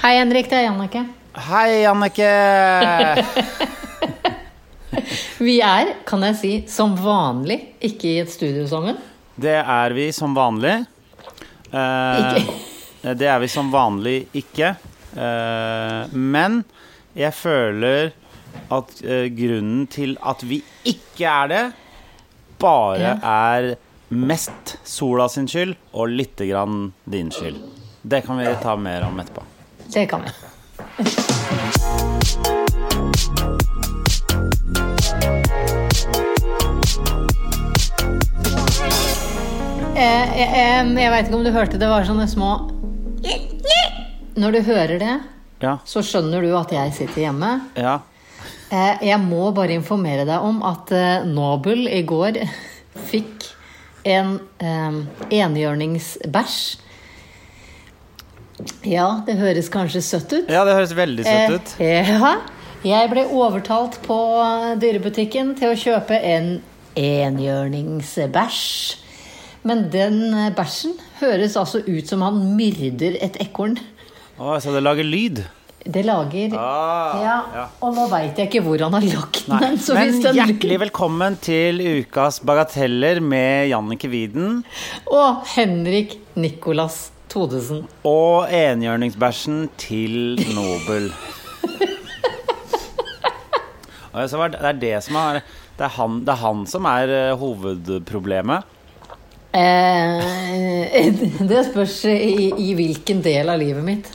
Hei, Henrik. Det er Jannicke. Hei, Annike! Vi er, kan jeg si, som vanlig ikke i et studio sammen. Det er vi som vanlig. Eh, Ikke. Det er vi som vanlig ikke. Eh, men jeg føler at eh, grunnen til at vi ikke er det, bare er mest sola sin skyld og lite grann din skyld. Det kan vi ta mer om etterpå. Det kan vi. Jeg, eh, eh, jeg veit ikke om du hørte det var sånne små Når du hører det, Ja. så skjønner du at jeg sitter hjemme. Ja. Eh, Jeg må bare informere deg om at eh, Nobel i går fikk en eh, enhjørningsbæsj. Ja, det høres kanskje søtt ut. ja, det høres veldig søtt ut. Eh, ja. Jeg ble overtalt på dyrebutikken til å kjøpe en enhjørningsbæsj. Men den bæsjen høres altså ut som han myrder et ekorn. Å, så det lager lyd. Det lager Ah, ja, ja. Og nå veit jeg ikke hvor han har lagt Nei. den. Så Men den hjertelig velkommen til ukas Bagateller med Jannicke Widen. Og Henrik Nicolas Todesen. Og enhjørningsbæsjen til Nobel. Det er det som er Det er han, det er han som er eh, hovedproblemet. Eh, det spørs i, i hvilken del av livet mitt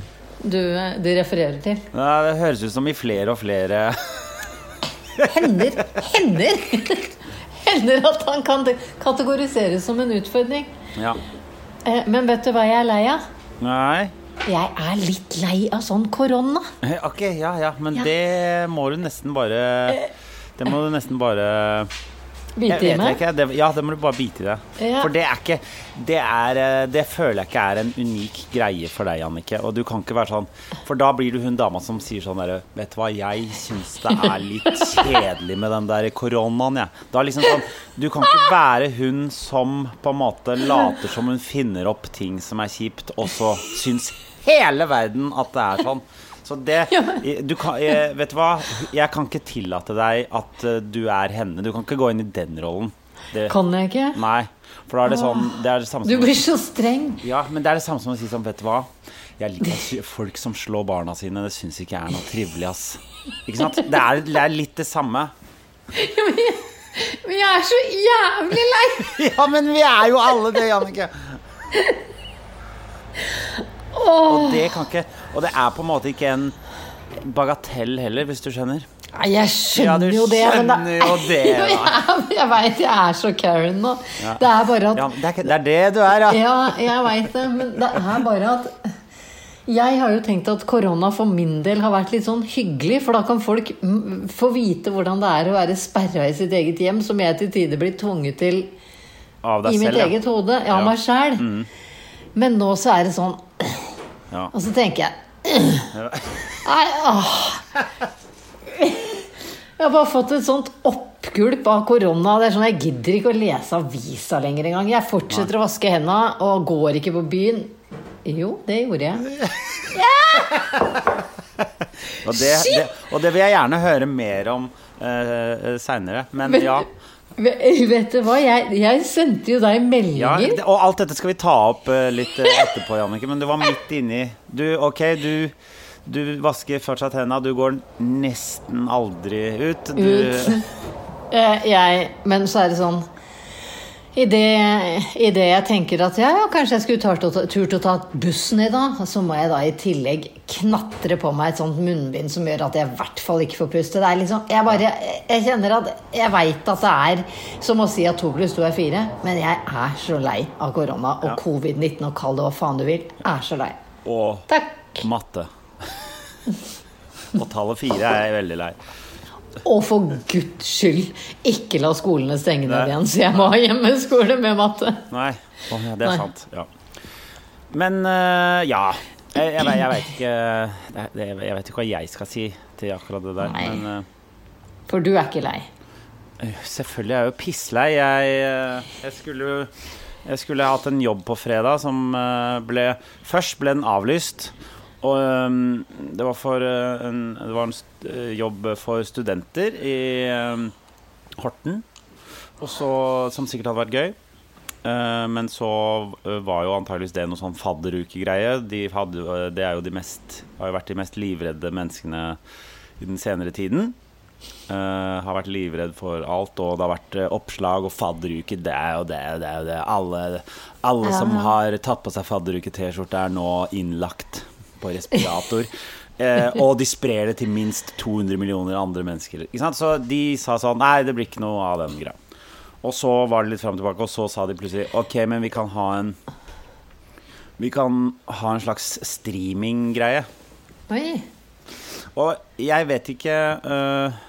du, du refererer til. Ja, det høres ut som i flere og flere Hender, hender Hender at han kan kategoriseres som en utfordring. Ja. Eh, men vet du hva jeg er lei av? Nei. Jeg er litt lei av sånn korona. Eh, Ok, ja, ja, men Ja. det må du nesten bare Det må du nesten bare Bite i meg. Det, ja, det må du bare bite i det. Ja. For det er ikke det, er, eh, det føler jeg ikke er en unik greie for deg, Annike. Og du kan ikke være sånn For da blir du hun dama som sier sånn derre Vet du hva, jeg syns det er litt kjedelig med den der koronaen, jeg. Da liksom sånn Du kan ikke være hun som på en måte later som hun finner opp ting som er kjipt, og så syns hele verden at det er sånn. Så det du kan, eh, Vet du hva? Jeg kan ikke tillate deg at eh, du er henne. Du kan ikke gå inn i den rollen. Det, Kan jeg ikke? Nei, for da er det sånn Det er det samme Du blir så streng. Ja, men det er det samme som å si sånn, vet du hva Jeg liker folk som slår barna sine Det synes ikke jeg er noe trivelig, ass Ikke sant? Det er, det er litt det samme Men jeg er så jævlig lei! Ja, men vi er jo alle det, Jannicke Og det kan ikke Og det er på en måte ikke en bagatell heller, hvis du skjønner Nei, Jeg Ja, skjønner jo det. men skjønner jo det, da. Jeg, jeg veit jeg er så Karen nå. Det er bare at ja, det, er, det er det du er, ja Ja, jeg veit det, men det er bare at jeg har jo tenkt at korona for min del har vært litt sånn hyggelig, for da kan folk mm, få vite hvordan det er å være sperra i sitt eget hjem, som jeg til tider blir tvunget til Av deg i mitt selv, ja. eget hode. Ja, Ja. Mm. meg sjæl. Men nå så er det sånn Ja. Og så tenker jeg Nei, åh. Jeg har bare fått et sånt oppgulp av korona. Det er sånn, Jeg gidder ikke å lese avisa lenger engang. Jeg fortsetter å vaske hendene og går ikke på byen. Jo, det gjorde jeg. Og det, det, og det vil jeg gjerne høre mer om uh, seinere. Men men ja. Vet du hva? Jeg, jeg sendte jo deg meldinger. Ja, og alt dette skal vi ta opp eh, litt eh, etterpå, Jannicke. Men du var midt inni Du, ok, du, du vasker fortsatt hendene. Du går nesten aldri ut. Du, Ut. Eh, jeg, men så er det sånn I det, i det jeg tenker at ja, ja, kanskje jeg skulle ta, tur til å ta bussen i dag, så må jeg da i tillegg knatre på meg et sånt munnbind som gjør at jeg i hvert fall ikke får puste. Det er liksom, jeg bare, jeg kjenner at jeg veit at det er som å si at to pluss to er fire, men jeg er så lei av korona og Ja. covid-19 og kall det hva faen du vil. Er så lei. Og Takk. matte. Og tallet fire er jeg veldig lei. Og for guds skyld, ikke la skolene stenge ned igjen, så jeg må ha hjemmeskole med matte. Nei. Ja, det er Nei. sant. Ja. Men uh, ja. Jeg, jeg, jeg vet ikke det, Jeg vet ikke hva jeg skal si til akkurat det der. Nei. Men uh, For du er ikke lei. selvfølgelig er jeg jo pisslei. Jeg, eh, jeg skulle jeg skulle hatt en jobb på fredag som eh, ble Først ble den avlyst. Og um, det var for uh, en, Det var en eh, jobb for studenter i um, Horten. Så, som sikkert hadde vært gøy. Uh, men så var jo antageligvis det noe sånn fadderukegreie. De hadde, det er jo de mest, har jo vært de mest livredde menneskene i den senere tiden. Uh, har vært livredd for alt, og det har vært oppslag og fadderuke. Det er jo det, det er jo det. Alle, alle som har tatt på seg fadderuke-T-skjorte, er nå innlagt på respirator. Eh, og de sprer det til minst 200 millioner andre mennesker. Så de sa sånn Nei, det blir ikke noe av den greia. Og så var det litt fram og tilbake, og så sa de plutselig Ok, men vi kan ha en Vi kan ha en slags streaminggreie. Og jeg vet ikke uh,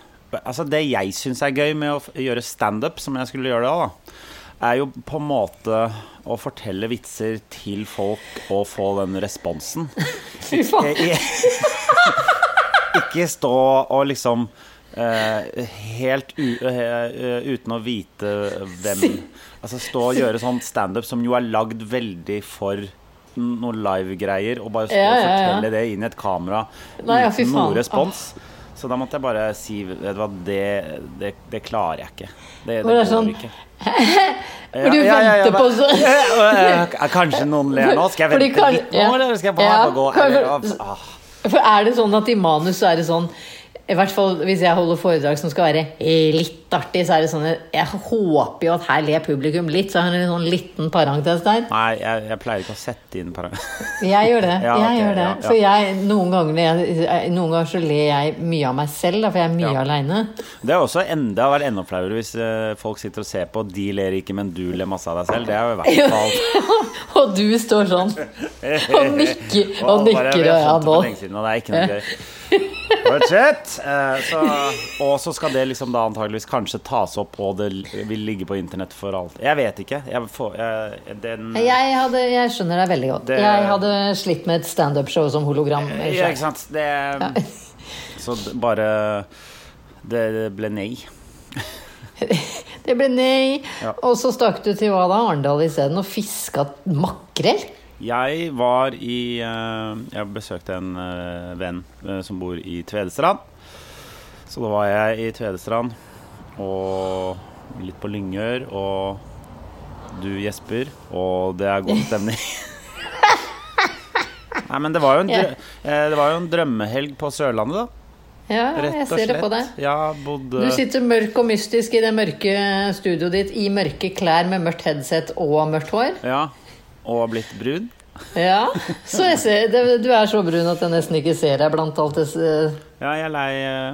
Altså Det jeg syns er gøy med å gjøre standup, som jeg skulle gjøre det da, er jo på en måte å fortelle vitser til folk og få den responsen. Fy faen. Ikke stå og liksom eh, helt eh, uten å vite hvem Altså stå og gjøre sånn standup som jo er lagd veldig for noen live-greier, og bare stå og fortelle det inn i et kamera uten noe respons. Så da måtte jeg bare si Vet du hva, det, det, det klarer jeg ikke. Det, det går sånn, ikke. Hvor du venter på så så Kanskje noen ler nå. Skal jeg vente litt nå, ja. eller skal jeg bare Ja, gå? Eller. For er det sånn at i manus så er det sånn I hvert fall hvis jeg holder foredrag som skal være litt artig, så er det sånn Jeg håper jo at her ler publikum litt, så jeg har en sånn liten parentes der. Nei, jeg, jeg pleier ikke å sette inn parentes. Jeg gjør det. Ja, jeg gjør det. ja, ja. For jeg, noen, ganger, jeg, noen ganger så ler jeg mye av meg selv, da, for jeg er mye Ja. aleine. Det er også enda, vært enda flauere hvis eh, folk sitter og ser på, de ler ikke, men du ler masse av deg selv. Det er jo i hvert fall og du står sånn og nikker og Å, nikker. Og ja, nå og det er ikke noe gøy. Fortsett! Eh, så, og så skal det liksom da antageligvis kanskje tas opp, og det vil ligge på internett for alt. Jeg vet ikke. Jeg får, jeg, den, Jeg, hadde, jeg skjønner deg veldig godt. Det- Jeg hadde slitt med et standup-show som hologram. Ja, ikke sant. Det, så bare Det ble nei. Det ble nei. Ja. Og så stakk du til hva da? Arendal isteden og fiska makrell? Jeg var i eh, Jeg besøkte en eh, venn eh, som bor i Tvedestrand. Så da var jeg i Tvedestrand og litt på Lyngør, og du gjesper, og det er god stemning. Nei, men det var, drø eh, det var jo en drømmehelg på Sørlandet, da. Ja, jeg ser det på deg. Ja, bodde Du sitter mørk og mystisk i det mørke studioet ditt i mørke klær med mørkt headset og mørkt hår. Ja, og blitt brun. Ja, så jeg ser, det, Du er så brun at jeg nesten ikke ser deg blant alt det Ja, jeg er lei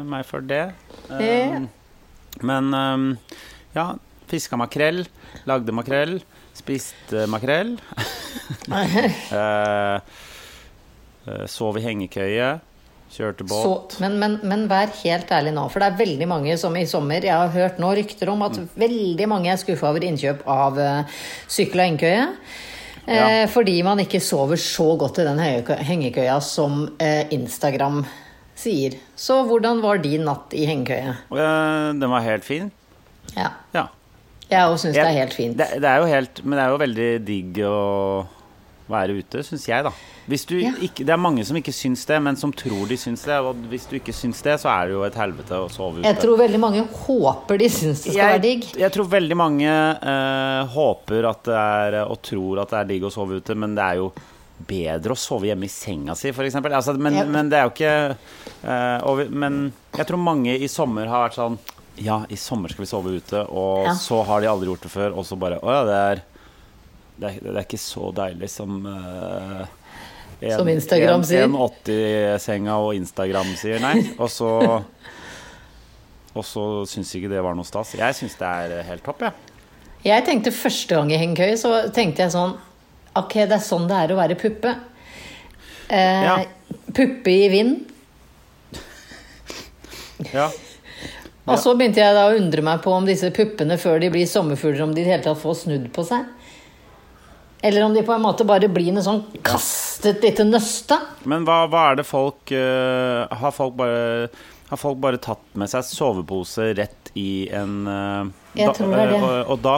meg for det. Um, men um, ja, fiska makrell, lagde makrell, spiste makrell. Eh, eh, sov i hengekøye, kjørte båt. så, men, men, men vær helt ærlig nå, for det er veldig mange som i sommer Jeg har hørt nå rykter om at Mm. veldig mange er skuffa over innkjøp av uh, sykkel og hengekøye. Eh, Ja. Fordi man ikke sover så godt i den hengekø- hengekøya som eh, Instagram sier. Så hvordan var din natt i hengekøye? Eh, den var helt fin. Ja. Ja. Jeg òg syns det er helt fint. Det, det er jo helt, men det er jo veldig digg å være ute, syns jeg, da. Hvis du Ja. ikke, det er mange som ikke syns det, men som tror de syns det. Og hvis du ikke syns det, så er det jo et helvete å sove ute. Jeg tror veldig mange håper de syns det skal være digg. Jeg, jeg tror veldig mange eh, håper at det er og tror at det er digg å sove ute, men det er jo bedre å sove hjemme i senga si, f.eks. Altså, men, Ja. men det er jo ikke eh, og Men jeg tror mange i sommer har vært sånn Ja, i sommer skal vi sove ute, og Ja. så har de aldri gjort det før, og så bare Å ja, det er det er, det er ikke så deilig som uh, en- Som Instagram sier. En 80-senga og Instagram sier nei. Og så Og så syns ikke det var noe stas. Jeg syns det er helt topp, jeg. Jeg tenkte første gang i hengekøye, så tenkte jeg sånn Ok, det er sånn det er å være puppe. Eh, Ja. Puppe i vind. Ja. Og så begynte jeg da å undre meg på om disse puppene før de blir sommerfugler, om de i det hele tatt får snudd på seg. Eller om de på en måte bare blir en sånn kastet lite nøste. Men hva, hva er det folk uh, Har folk bare har folk bare tatt med seg sovepose rett i en Jeg da- tror det det. Og, og da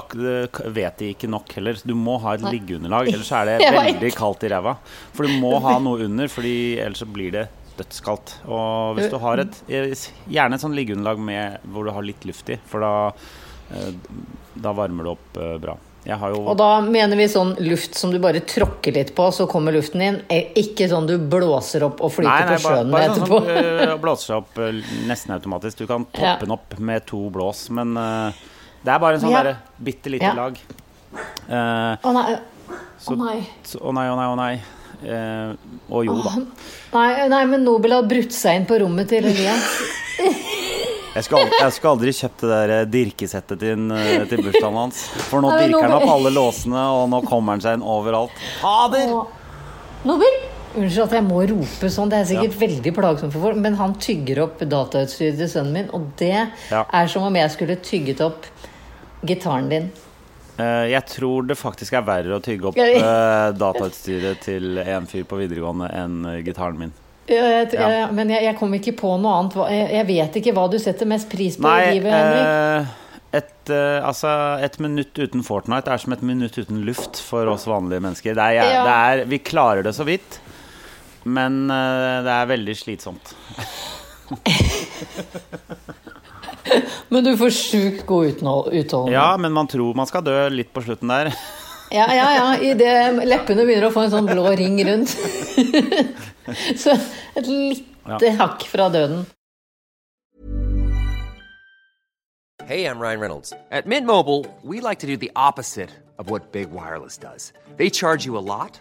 vet de ikke nok heller. Du må ha et Nei. liggeunderlag, ellers er det veldig kaldt i ræva. For du må ha noe under, Fordi ellers så blir det dødskaldt. Og hvis du har et Gjerne et sånn liggeunderlag med, hvor du har litt luft i, for da, eh, da varmer det opp eh, bra. Jeg har jo Og da mener vi sånn luft som du bare tråkker litt på, så kommer luften inn. Eh, Ikke sånn du blåser opp og flyter på sjøen bare, bare etterpå. sånn blåser seg opp nesten automatisk. Du kan toppe Ja. den opp med to blås, men øh, det er bare en sånn Ja. derre bitte lite Ja. lag. Eh, Å nei. Så- Å nei. Å å nei, å nei, å nei. Eh, og jo da. nei. Nei, men Nobel har brutt seg inn på rommet til Elias. Jeg skulle aldri, jeg skulle aldri kjøpt det der øh, dirkesettet til, øh, til bursdagen hans. For nå Nei, dirker han opp alle låsene, og nå kommer han seg inn overalt. Fader! Nobel! Unnskyld at jeg må rope sånn, det er sikkert veldig plagsomt for folk, men han tygger opp datautstyret til sønnen min, og det Ja. er som om jeg skulle tygget opp gitaren din. Eh, jeg tror det faktisk er verre å tygge opp øh, datautstyret til en fyr på videregående enn øh, gitaren min. Ja, jeg, Ja. men jeg, jeg kom ikke på noe annet. Jeg, vet ikke hva du setter mest pris på i livet, Henrik. eh, et, eh, altså, et minutt uten Fortnite er som et minutt uten luft for oss vanlige mennesker. Det er, Ja. det er, vi klarer det så vidt, men eh, det er veldig slitsomt. Men du får sjukt god uthold- utholdenhet. Ja, men man tror man skal dø litt på slutten der. Ja, ja, ja. Idet leppene begynner å få en sånn blå ring rundt. Så et lite hakk fra døden. Hey, I'm Ryan Reynolds. At Mint Mobile, we like to do the opposite of what Big Wireless does. They charge you a lot,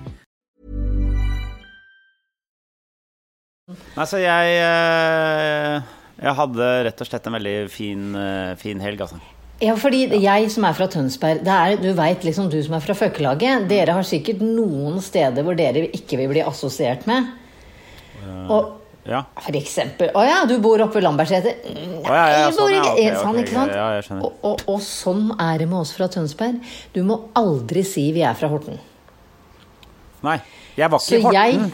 Altså, jeg eh, Jeg hadde rett og slett en veldig fin, eh, fin helg, altså. Ja, fordi jeg som er fra Tønsberg det er, Du veit liksom, du som er fra Føkkelaget, dere har sikkert noen steder hvor dere ikke vil bli assosiert med. Og Ja. for eksempel Å ja, du bor oppe ved Lambertseter. Nei, ja, ja, jeg bor ikke, ja, sånn, ikke sant? ja, jeg skjønner. Og, og, og sånn er det med oss fra Tønsberg. Du må aldri si vi er fra Horten. Nei, jeg var ikke i jeg Horten.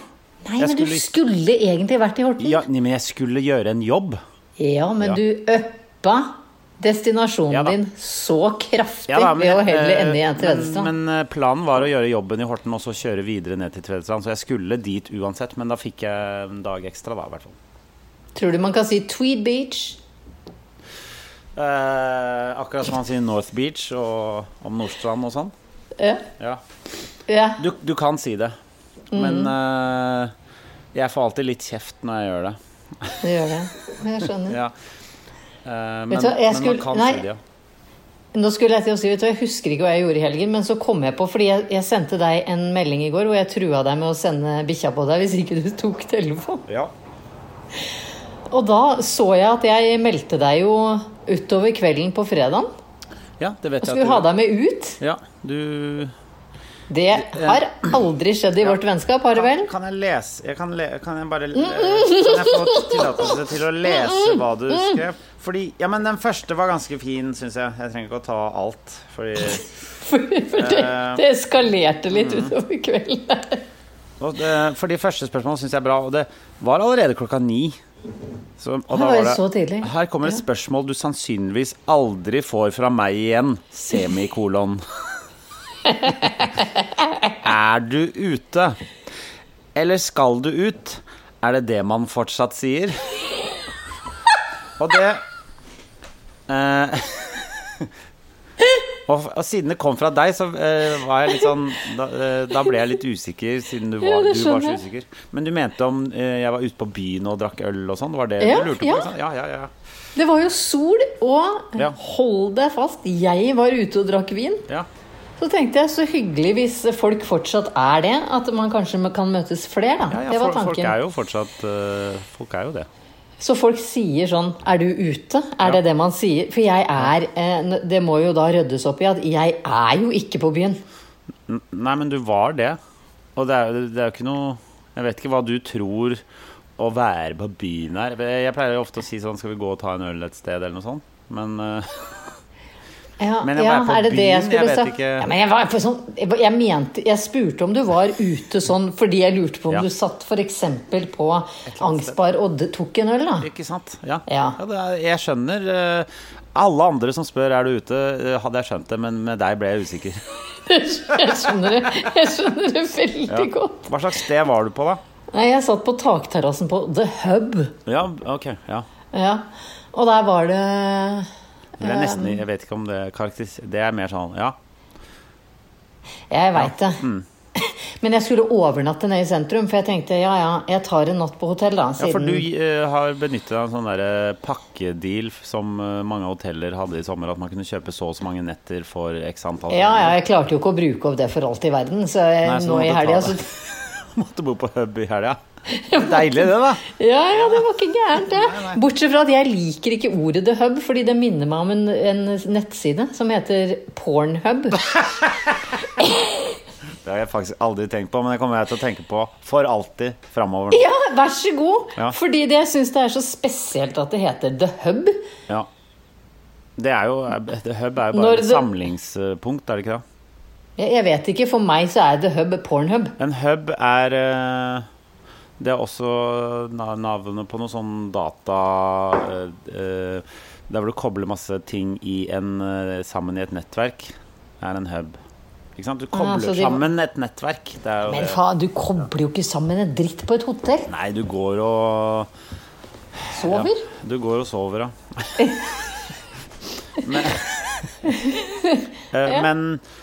Nei, Jeg men du skulle- skulle egentlig vært i Horten. Ja, men jeg skulle gjøre en jobb. Ja, men Ja. du uppa destinasjonen Ja din så kraftig Ja da, men, ved å heller eh, ende i en Tvedestrand. Men, men eh, planen var å gjøre jobben i Horten og så kjøre videre ned til Tvedestrand. Så jeg skulle dit uansett, men da fikk jeg en dag ekstra, da, i hvert fall. Tror du man kan si Tweed Beach? Eh, akkurat som man sier North Beach og om Nordstrand og sånn. Ja. Ja. ja. Du, du kan si det, men Mm. eh, jeg får alltid litt kjeft når jeg gjør det. Du gjør det. Jeg skjønner. Ja. uh, men, du hva, jeg men skulle- man kan nei. si det, ja. Nå skulle jeg til å si, vet du, Jeg husker ikke hva jeg gjorde i helgen, men så kom jeg på Fordi jeg, jeg sendte deg en melding i går hvor jeg trua deg med å sende bikkja på deg hvis ikke du tok telefonen. ja. Og da så jeg at jeg meldte deg jo utover kvelden på fredagen. Ja, det vet jeg. Og skulle ha deg med ut. Ja, du Det har aldri skjedd i vårt vennskap, har det vel? Kan jeg lese jeg kan, le, kan jeg bare Kan jeg få tillatelse til å lese hva du skrev? Fordi Ja, men den første var ganske fin, syns jeg. Jeg trenger ikke å ta alt. Fordi For, for det, Eh, det eskalerte litt mm. utover kvelden. det, For de første spørsmålene syns jeg er bra, og det var allerede klokka ni. Så, og da var det. Her kommer et spørsmål du sannsynligvis aldri får fra meg igjen. Semikolon. Er du ute? Eller skal du ut? Er det det man fortsatt sier? Og det eh, og, og siden det kom fra deg, så eh, var jeg litt sånn da, eh, da ble jeg litt usikker, siden du var, ja, du var så usikker. Men du mente om eh, jeg var ute på byen og drakk øl og sånn? Det var det Ja, du lurte på? ja. sant? Ja, ja, ja. Det var jo sol, og hold deg fast, jeg var ute og drakk vin. ja. Så tenkte jeg så hyggelig hvis folk fortsatt er det, at man kanskje kan møtes flere, da. ja, ja det var folk, folk er jo fortsatt eh, Folk er jo det. Så folk sier sånn Er du ute? Er Ja. det det man sier? For jeg er eh, Det må jo da ryddes opp i at jeg er jo ikke på byen. Nei, men du var det. Og det er det er jo ikke noe Jeg vet ikke hva du tror å være på byen er. Jeg pleier jo ofte å si sånn Skal vi gå og ta en øl et sted, eller noe sånt? Men eh, Ja, Men ja, på er det det jeg byen, skulle jeg vet sagt? Ja, men jeg, var sånn, jeg, mente Jeg spurte om du var ute sånn fordi jeg lurte på om Ja. du satt f.eks. på Angstbar og tok en øl, da. Ikke sant? Ja. Ja. det er, jeg skjønner eh, Alle andre som spør er du ute, eh, hadde jeg skjønt det, men med deg ble jeg usikker. Jeg skjønner det, jeg skjønner det veldig godt. Hva slags sted var du på, da? Nei, jeg satt på takterrassen på The Hub. Ja, ok. ja Ja. Og der var det Det er nesten, Jeg vet ikke om det karakteris... Det er mer sånn Ja. Jeg veit det. Mm. Men jeg skulle overnatte nede i sentrum, for jeg tenkte ja ja, jeg tar en natt på hotell, da. Ja, for du eh, har benyttet deg av en sånn der pakkedeal som eh, mange hoteller hadde i sommer, at man kunne kjøpe så og så mange netter for x antall ja, ja, jeg klarte jo ikke å bruke opp det for alt i verden, så jeg, Nei, så nå i helga så. Måtte bo på hub i helga. Deilig, det, da. Ja, ja, det var ikke gærent, det. Bortsett fra at jeg liker ikke ordet The Hub, fordi det minner meg om en, en nettside som heter Pornhub. Det har jeg faktisk aldri tenkt på, men det kommer jeg til å tenke på for alltid framover. Ja, vær så god! Ja. Fordi det, jeg syns det er så spesielt at det heter The Hub. Ja. Det er jo The Hub er jo bare et samlingspunkt, er det ikke det? Jeg, jeg vet ikke, for meg så er The Hub Pornhub. En hub er eh, Det er også navnet på noe sånn data eh, eh, Der hvor du kobler masse ting i en, eh, sammen i et nettverk, er en hub. Ikke sant? Du kobler ja, de- sammen et nettverk. Det er jo Men faen, du kobler jo ikke sammen en dritt på et hotell. Nei, du går og Sover. Du går og sover, ja. men ja. men eh,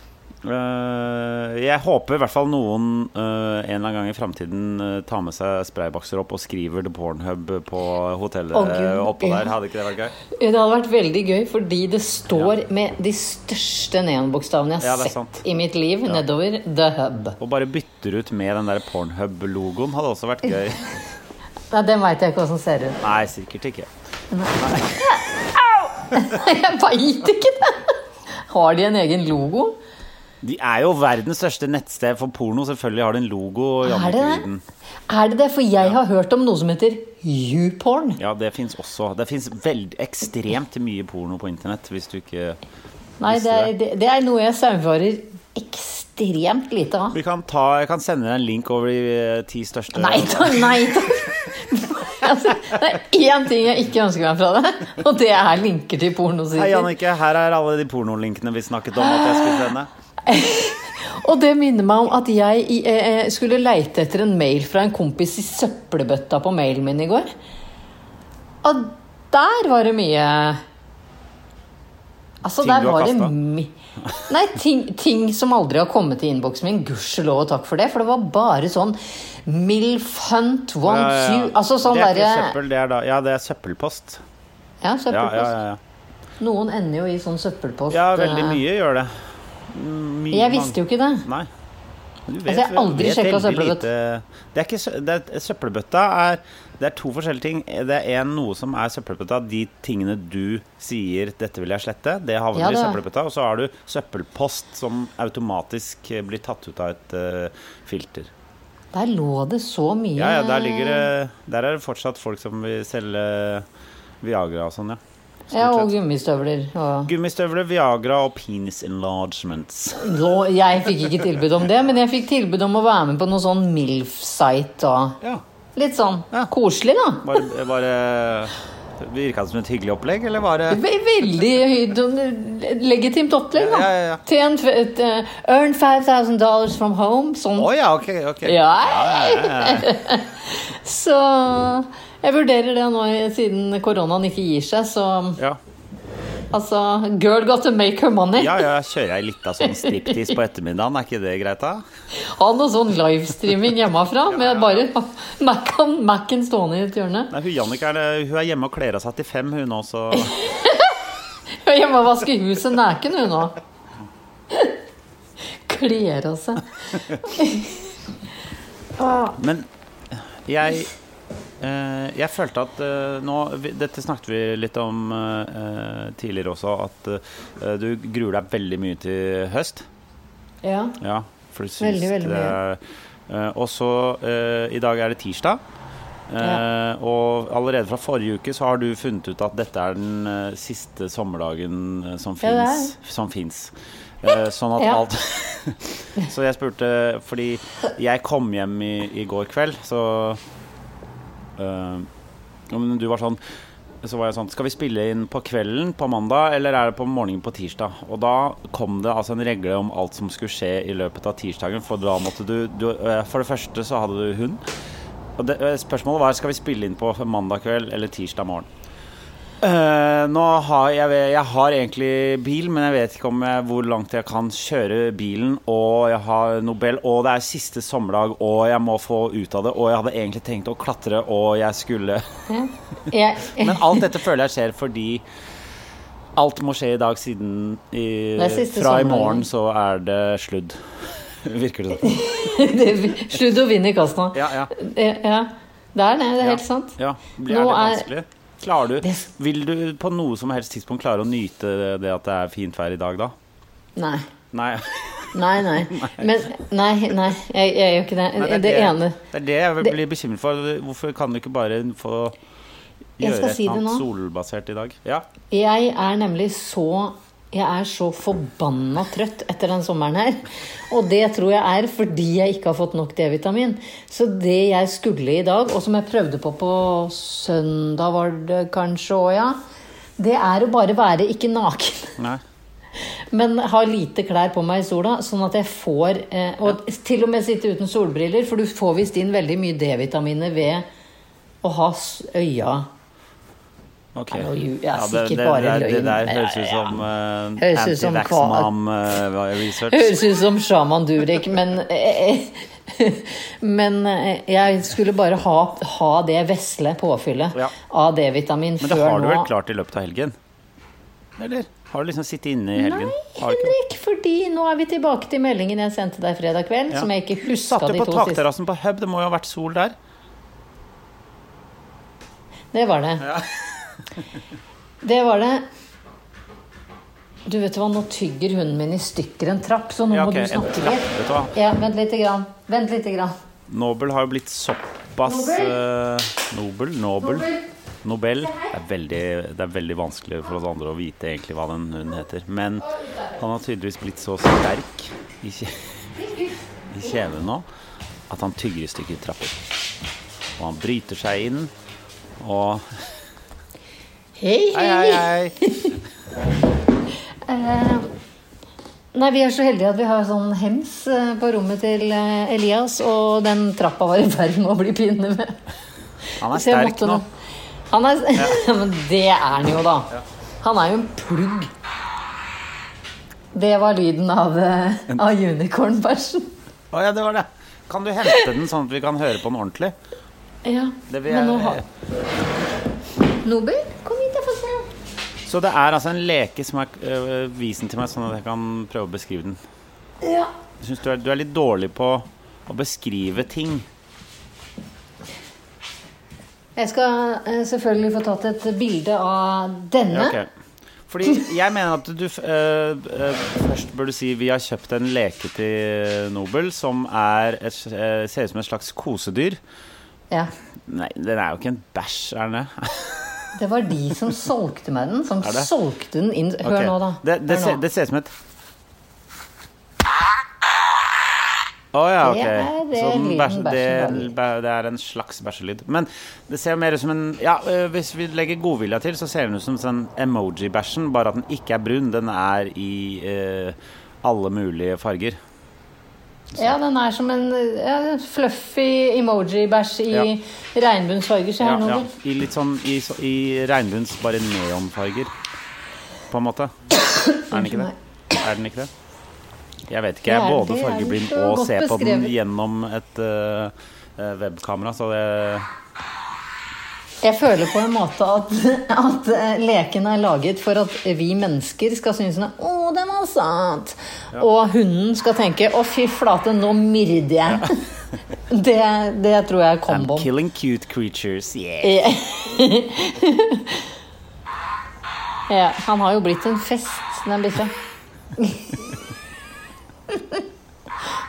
jeg håper i hvert fall noen eh, en eller annen gang i framtiden eh, tar med seg spraybokser opp og skriver The Pornhub på hotellet oh, eh, oppå der. Hadde ikke det vært gøy? Det hadde vært veldig gøy, fordi det står med de største neonbokstavene jeg har er sett i mitt liv, nedover The Hub. Og bare bytter ut med den der Pornhub-logoen hadde også vært gøy. Nei, den veit jeg ikke åssen ser ut. Nei, sikkert ikke. Jeg veit ikke det! Har de en egen logo? De er jo verdens største nettsted for porno. Selvfølgelig har de en logo. Er det det? Er det det? For jeg har hørt om noe som heter YouPorn. Ja, det fins også. Det fins ekstremt mye porno på internett hvis du ikke Nei, det er, det, det er noe jeg saumfarer ekstremt lite av. Vi kan ta, Jeg kan sende deg en link over de eh, ti største Nei takk, nei takk. Altså, det er én ting jeg ikke ønsker meg fra det, og det er linker til Hei, pornosider. Jannicke. Her er alle de pornolinkene vi snakket om at jeg skulle sende. Og det minner meg om at jeg eh, skulle leite etter en mail fra en kompis i søppelbøtta på mailen min i går. Og der var det mye Altså, Ting der du har kasta? Nei, ting, ting som aldri har kommet i innboksen min. Gudskjelov og takk for det. For det var bare sånn Milf Hunt wants Ja, ja, ja. you Altså sånn det er ikke der... søppel, det er da Ja, det er søppelpost. Ja, søppelpost. ja, ja, ja. Noen ender jo i sånn søppelpost. ja veldig eh, mye gjør det. Mye, Jeg visste jo ikke det. Nei. Du Altså, jeg har aldri sjekka søppelbøtta. Det er ikke det er, Søppelbøtta er Det er to forskjellige ting. Det er en, noe som er søppelbøtta. De tingene du sier 'dette vil jeg slette', det havner Ja, i det i søppelbøtta. Og så har du søppelpost som automatisk blir tatt ut av et uh, filter. Der lå det så mye Ja, ja, der ligger det Der er det fortsatt folk som vil selge Viagra og sånn, ja. Ja, og gummistøvler. Og Gummistøvler, Viagra og penis enlargements. Jeg fikk ikke tilbud om det, men jeg fikk tilbud om å være med på noe sånn MILF-site og Ja. Litt sånn Ja. koselig, da. Var, var det Virka det som et hyggelig opplegg, eller var det Veldig legitimt opplegg, da. Ja, ja, ja. Earn 5000 dollars from home. Sånn. Å ja, ok. ok Ja. ja, ja. Så jeg vurderer det nå siden koronaen ikke gir seg, så ja. altså Girl got to make her money. Ja, ja, kjører jeg litt av sånn striptease på ettermiddagen, er ikke det greit da? Ha noe sånn livestreaming hjemmefra med bare Mac-en Mac-en stående i et hjørne. Nei, hun Jannicke er, hun er hjemme og kler av seg til fem, hun også. Hun er hjemme og vasker huset naken, hun òg. Kler av seg. Men jeg eh, jeg følte at eh, nå Dette snakket vi litt om eh, tidligere også, at eh, du gruer deg veldig mye til høst. Ja. Ja, Veldig, veldig mye. eh, Og så eh, I dag er det tirsdag. Ja. og allerede fra forrige uke så har du funnet ut at dette er den eh, siste sommerdagen eh, som Ja, fins. Eh, sånn at Ja. alt Så jeg spurte Fordi jeg kom hjem i, i går kveld, så eh, men Du var sånn så var jeg sånn Skal vi spille inn på kvelden på mandag, eller er det på morgenen på tirsdag? Og da kom det altså en regle om alt som skulle skje i løpet av tirsdagen. For da måtte du, du eh, For det første så hadde du hund. Og det, eh, spørsmålet var skal vi spille inn på mandag kveld eller tirsdag morgen. Eh, nå har jeg, jeg har egentlig bil, men jeg vet ikke om jeg, hvor langt jeg kan kjøre bilen. Og jeg har Nobel, og det er siste sommerdag, og jeg må få ut av det. Og jeg hadde egentlig tenkt å klatre, og jeg skulle Men alt dette føler jeg skjer fordi alt må skje i dag, siden i, fra i morgen så er det sludd. Virker det sånn? sludd og vind i kassa. Ja, ja. Det, ja. det er det. Det er helt sant. ja. Blir det vanskelig? Klarer du, vil du på noe som helst tidspunkt klare å nyte det at det er fint vær i dag, da? Nei. Nei. Nei, nei. Men nei, nei. Jeg, jeg gjør ikke det. Nei, det, ene Det er det jeg blir bekymret for. Hvorfor kan du ikke bare få gjøre et eller annet solbasert i dag? Ja. Jeg er nemlig så Jeg er så forbanna trøtt etter den sommeren her. Og det tror jeg er fordi jeg ikke har fått nok D-vitamin. Så det jeg skulle i dag, og som jeg prøvde på på søndag, var det kanskje òg, ja. Det er å bare være ikke naken. Nei. Men ha lite klær på meg i sola, sånn at jeg får eh, Og til og med sitte uten solbriller, for du får visst inn veldig mye D-vitaminer ved å ha øya Ok. Nei, nå lju- jeg er det, det, bare det, det der høres ut som uh, som kva- antivax-mam-research. Høres ut som sjaman Durek, men eh, Men eh, jeg skulle bare ha, ha det vesle påfyllet Ja. av D-vitamin Men det har du vel klart i løpet av helgen? Eller? Har du liksom sittet inne i helgen? Nei? Henrik, fordi nå er vi tilbake til meldingen jeg sendte deg fredag kveld, Ja. som jeg ikke Du satt de jo på to siste. takterrassen på Hub, det må jo ha vært sol der? Det var det. Det var det. Du vet hva, nå tygger hunden min i stykker en trapp, så nå Ja, må du snakke trapp, litt. vet? Ja, vent lite grann. Vent lite grann. Nobel har jo blitt såpass Nobel? Uh, Nobel? Nobel? Nobel? Nobel. Det er, veldig, det er veldig vanskelig for oss andre å vite egentlig hva den hunden heter. Men han har tydeligvis blitt så sterk i, kje, i kjeven nå at han tygger i stykker trapper. Og han bryter seg inn og Hei, Hei, hei, hei! Eh, Nei, Vi er så heldige at vi har sånn hems eh, på rommet til eh, Elias, og den trappa var i ferd med å bli pinne med. Han er sterk nå. Han er, Men det er han jo, da. Han er jo en plugg. Det var lyden av, eh, av unicorn-bæsjen. Å ja, det var det. Kan du hente den sånn at vi kan høre på den ordentlig? Ja, Det vil men nå har Nobel, kom hit, jeg får se. Så det er altså en leke som er øh, visen til meg, sånn at jeg kan prøve å beskrive den. Ja. Jeg syns du, du er litt dårlig på å beskrive ting. Jeg skal øh, selvfølgelig få tatt et bilde av denne. Ja, okay. Fordi jeg mener at du øh, øh, først burde si vi har kjøpt en leke til Nobel som et, øh, ser ut som et slags kosedyr. Ja. Nei, den er jo ikke en bæsj, er den det? Det var de som solgte meg den, som solgte den inn Hør okay. nå, da. Det, det, ser, det ser ut som et Å ja, ok. Det er Så den lyden bæsj- det, er en slags bæsjelyd. Men det ser mer ut som en Ja, øh, hvis vi legger godvilja til, så ser den ut som en emoji-bæsjen, bare at den ikke er brun. Den er i eh, alle mulige farger. Ja, den er som en ja, fluffy emoji-bæsj i Ja. regnbuens farger. Se her Ja, ja. I litt sånn i, så- i regnbuens bare neonfarger, på en måte. Er den ikke det? Er den ikke det? Jeg vet ikke. Jeg er både fargeblind og ser på den gjennom et øh, webkamera, så det Jeg føler på en måte at, at leken er laget for at vi mennesker skal synes at er Å, den var søt! Og hunden skal tenke Å, fy flate, nå myrder jeg. Det, det tror jeg er I'm killing cute creatures, yeah. Ja, han har jo blitt en fest, den bikkja.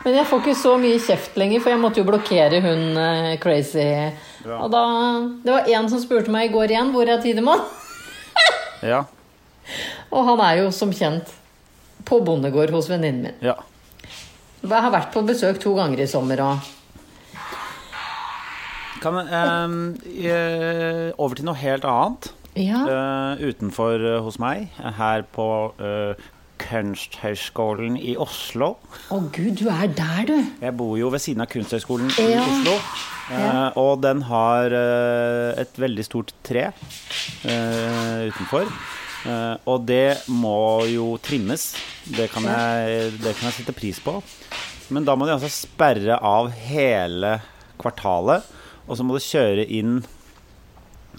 Men jeg får ikke så mye kjeft lenger, for jeg måtte jo blokkere hun eh, crazy. Og da, Det var en som spurte meg i går igjen hvor er Tidemann. Ja. Og han er jo som kjent på bondegård hos venninnen min. ja. Jeg har vært på besøk to ganger i sommer og Kan, øhm, øh, over til noe helt annet. Ja. Eh, utenfor eh, hos meg, her på øh, Kunsthøgskolen i Oslo. Å gud, du er der, du. Jeg bor jo ved siden av Kunsthøgskolen i Ja. Eh, og den har uh, et veldig stort tre uh, utenfor. Og det må jo trimmes. Det kan, jeg, det kan jeg sette pris på. Men da må de altså sperre av hele kvartalet. Og så må det kjøre inn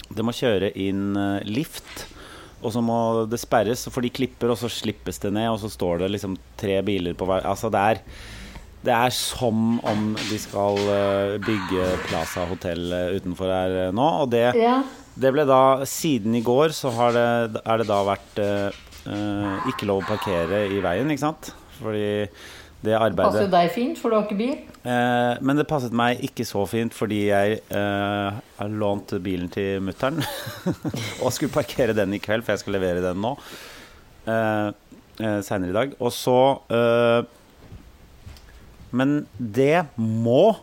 Det må kjøre inn lift. Og så må det sperres, for de klipper, og så slippes det ned, og så står det liksom tre biler på hver Altså, det er det er som om de skal eh, bygge Plaza hotell eh, utenfor her eh, nå. Og det, Ja. det ble da Siden i går så har det, er det da vært eh, ikke lov å parkere i veien, ikke sant? Fordi det Passer jo arbeidet deg fint, for du har ikke bil. Uh, men det passet meg ikke så fint fordi jeg uh, har lånt bilen til mutter'n og skulle parkere den i kveld, for jeg skal levere den nå. Uh, Seinere i dag. Og så Men det må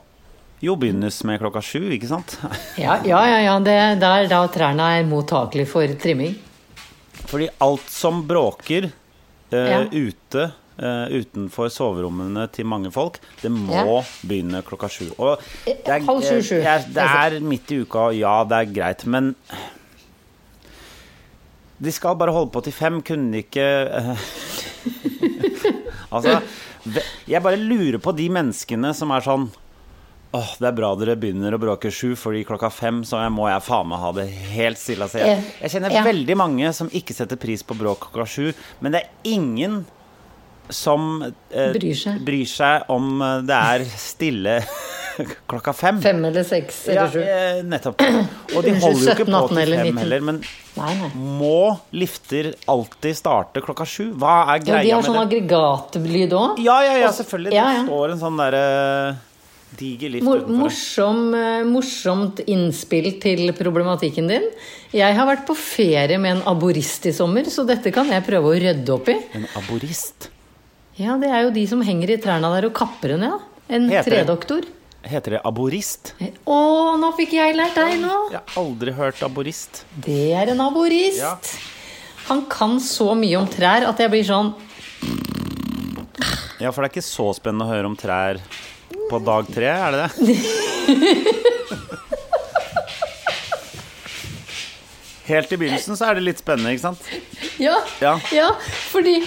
jo begynnes med klokka sju, ikke sant? Ja, ja, ja. ja. Det er da trærne er mottakelige for trimming. Fordi alt som bråker eh, Ja. ute eh, utenfor soverommene til mange folk, det må Ja. begynne klokka sju. Og det er, Halv sju, sju. Det, jeg- det er midt i uka, og ja, det er greit, men De skal bare holde på til fem, kunne de ikke eh, Altså, jeg bare lurer på de menneskene som er sånn Åh, det er bra dere begynner å bråke sju, fordi klokka fem så må jeg faen meg ha det helt stille. Altså, jeg, jeg kjenner Ja. veldig mange som ikke setter pris på bråk klokka sju, men det er ingen som eh, Bryr seg. bryr seg om eh, det er stille klokka fem. Fem eller seks Ja, eller sju. eh, nettopp. Og de holder jo ikke på til fem heller, men Nei, nei. må lifter alltid starte klokka sju? Hva er greia med Ja, de har sånn aggregatlyd òg. Ja, ja, ja, selvfølgelig. Ja, Det står en sånn derre diger lift Mor morsom, eh, morsomt innspill til problematikken din. Jeg har vært på ferie med en aborist i sommer, så dette kan jeg prøve å rydde opp i. En aborist. Ja, det er jo de som henger i trærne der og kapper henne, ja. En Heter tredoktor. Heter det aborist? Å, nå fikk jeg lært deg nå! Jeg har aldri hørt aborist. Det er en aborist. Ja. Han kan så mye om trær at jeg blir sånn Ja, for det er ikke så spennende å høre om trær på dag tre, er det det? Helt i begynnelsen så er det litt spennende, ikke sant? Ja, Ja. ja fordi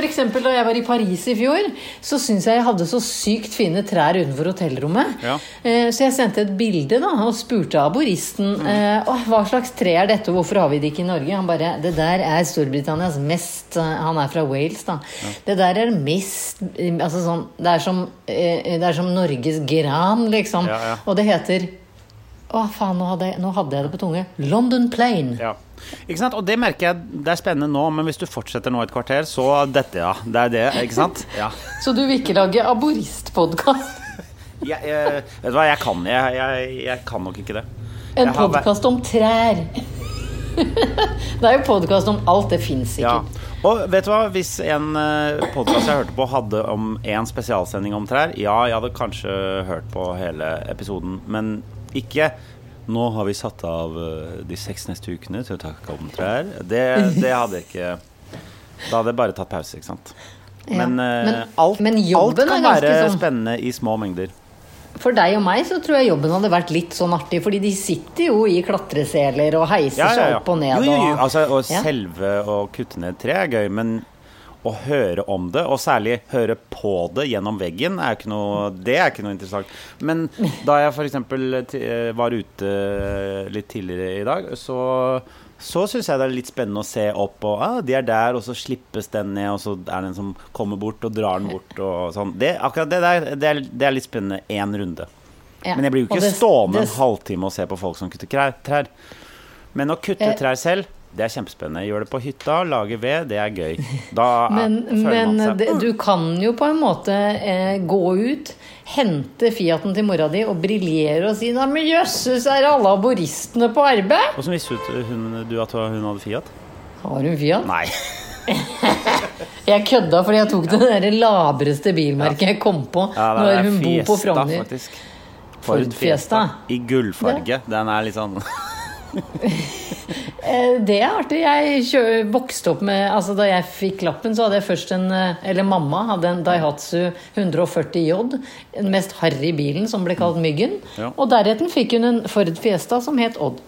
Eksempel da jeg var i Paris i fjor, så syns jeg jeg hadde så sykt fine trær utenfor hotellrommet. Ja. Eh, Så jeg sendte et bilde da, og spurte aboristen mm. Hva slags tre er dette, og hvorfor har vi det ikke i Norge. Han bare Det der er Storbritannias mest eh, Han er fra Wales, da. Det der er mest eh, Altså sånn Det er som, eh, det er som Norges gran, liksom. Ja, ja. Og det heter Å, faen, nå hadde, jeg, nå hadde jeg det på tunge. London Plain. Ja. Ikke sant? Og det merker jeg det er spennende nå, men hvis du fortsetter nå et kvarter, så dette, ja. Det er det, ikke sant? Ja. Så du vil ikke lage aboristpodkast? Jeg, jeg, vet du hva, jeg kan, jeg, jeg, kan nok ikke det. En podkast om trær. det er jo podkast om alt. Det fins ikke. Ja. Og vet du hva, hvis en podkast jeg hørte på hadde om en spesialsending om trær, ja, jeg hadde kanskje hørt på hele episoden, men ikke nå har vi satt av eh, de seks neste ukene til å snakke om trær. Det, det hadde jeg ikke Da hadde jeg bare tatt pause, ikke sant. Ja. Men, eh, Men- alt, men alt kan være sånn- spennende i små mengder. For deg og meg så tror jeg jobben hadde vært litt sånn artig, fordi de sitter jo i klatreseler og heiser seg opp og ned. Jo, jo, jo. Altså, og Ja. selve å kutte ned tre er gøy, men å høre om det, og særlig høre på det gjennom veggen, er ikke noe, det er ikke noe interessant. Men da jeg f.eks. var ute litt tidligere i dag, så, så syns jeg det er litt spennende å se opp, og ah, de er der, og så slippes den ned, og så er det en som kommer bort og drar den bort, og sånn. Det, akkurat det der, det er, det er litt spennende én runde. Ja. Men jeg blir jo ikke det- stående en halvtime og se på folk som kutter trær. Men å kutte Eh. trær selv, det er kjempespennende. Gjør det på hytta, lage ved, det er gøy. Da Men, men det, du kan jo på en måte eh, gå ut, hente Fiaten til mora di og briljere og si Nei, men jøsses, er alle aboristene på arbeid? Hvordan visste du, at hun hadde Fiat? Har hun Fiat? Nei. Jeg kødda fordi jeg tok det der labreste bilmerket jeg kom på Ja, det når hun bor på Frogner. faktisk. Ford Fiesta. I gullfarge. Den er litt sånn Eh, Det er artig. Jeg vokste opp med altså Da jeg fikk lappen, så hadde jeg først en eh, Eller mamma hadde en Daihatsu 140 J. Den mest harry bilen som ble kalt Myggen. Ja. Og deretter fikk hun en Ford Fiesta som het Odd.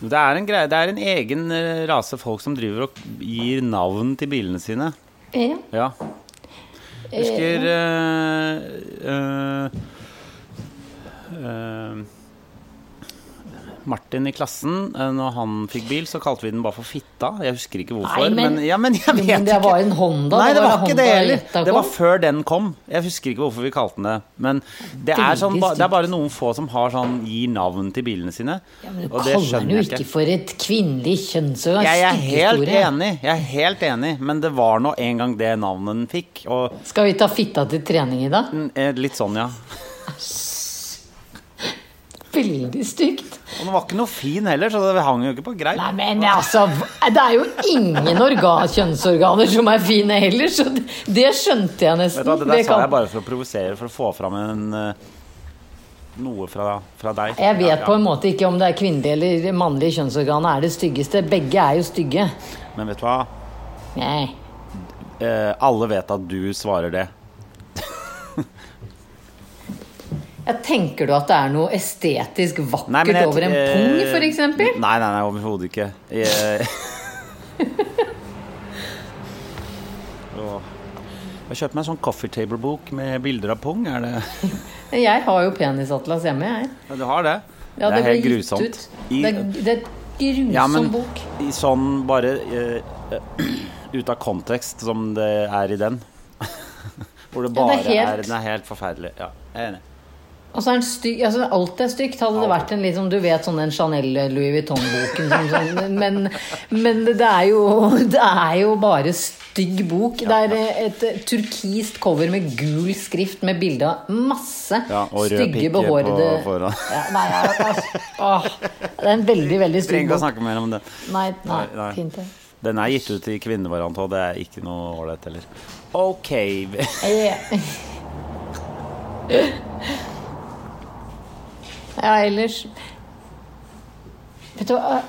Det er en greie, det er en egen eh, rase folk som driver og gir navn til bilene sine. Ja. Ja. Husker eh, eh, eh, Martin i klassen, eh, når han fikk bil, så kalte vi den bare for Fitta. Jeg husker ikke hvorfor. Nei, men- men, ja, men jeg vet men det ikke. var en Honda. Nei, det var ikke det heller. Det var før den kom. Jeg husker ikke hvorfor vi kalte den det. Men det er, sånn, det er bare noen få som har sånn, gir navn til bilene sine. Ja, men du kaller den jo ikke for et kvinnelig kjønnsorgan. Jeg er helt historie. enig, jeg er helt enig, men det var nå en gang det navnet den fikk. Og Skal vi ta fitta til trening i dag? mm, eh, litt sånn, ja. Veldig stygt. Og den var ikke noe fin heller, så det hang jo ikke på greip. Nei, men altså Det er jo ingen organ, kjønnsorganer som er fine heller, så det, det skjønte jeg nesten. Vet du hva, Det der Det sa jeg bare for å provosere, for å få fram en eh, noe fra, fra deg. Jeg vet Ja, ja. på en måte ikke om det er kvinnelig eller mannlig kjønnsorgan er det styggeste. Begge er jo stygge. Men vet du hva? Nei. Eh, alle vet at du svarer det. Ja, tenker du at det er noe estetisk vakkert Nei, jeg- over en eh, pung, f.eks.? Nei, nei, nei, overhodet ikke. Jeg, jeg har kjøpt meg en sånn coffee table-bok med bilder av pung. Er det Jeg har jo penisatlas hjemme, jeg. Ja, Du har det? Ja, det er helt grusomt. I, Det, er, det er grusom ja, men bok. i sånn bare eh, eh, ut av kontekst som det er i den. Hvor det Ja, bare det er helt- er Den er helt forferdelig. Ja, jeg er enig. Og så er den altså alt er stygt. Hadde det vært en liksom, du vet sånn en Chanel Louis Vuitton-boken sånn, men, men det er jo Det er jo bare stygg bok. Det er et turkist cover med gul skrift med bilde av masse Ja, stygge, behårede på foran. ja, Nei, altså, åh, det er en veldig, veldig stygg Trenger ikke å bok. snakke mer om det. Nei, nei, Nei, nei. fint det. Den er gitt ut i kvinnevariant, og det er ikke noe ålreit heller. Ok. Ja, ellers Vet du hva?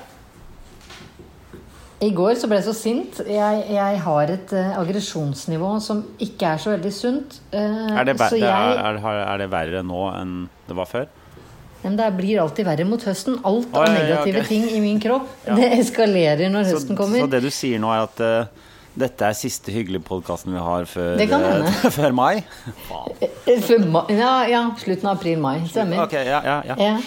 I går så ble jeg så sint. Jeg, jeg har et uh, aggresjonsnivå som ikke er så veldig sunt. Uh, Er det, så jeg, er, er, er det verre nå enn det var før? Men det blir alltid verre mot høsten. Alt av ja, ja, negative ok. ting i min kropp det eskalerer når Så, høsten kommer. så det du sier nå, er at eh, Dette er siste hyggelige podkasten vi har før, Det kan hende. eh, før mai. Eh, Ja, ja, slutten av april-mai. Stemmer. Okay, ja, ja, ja. Ja.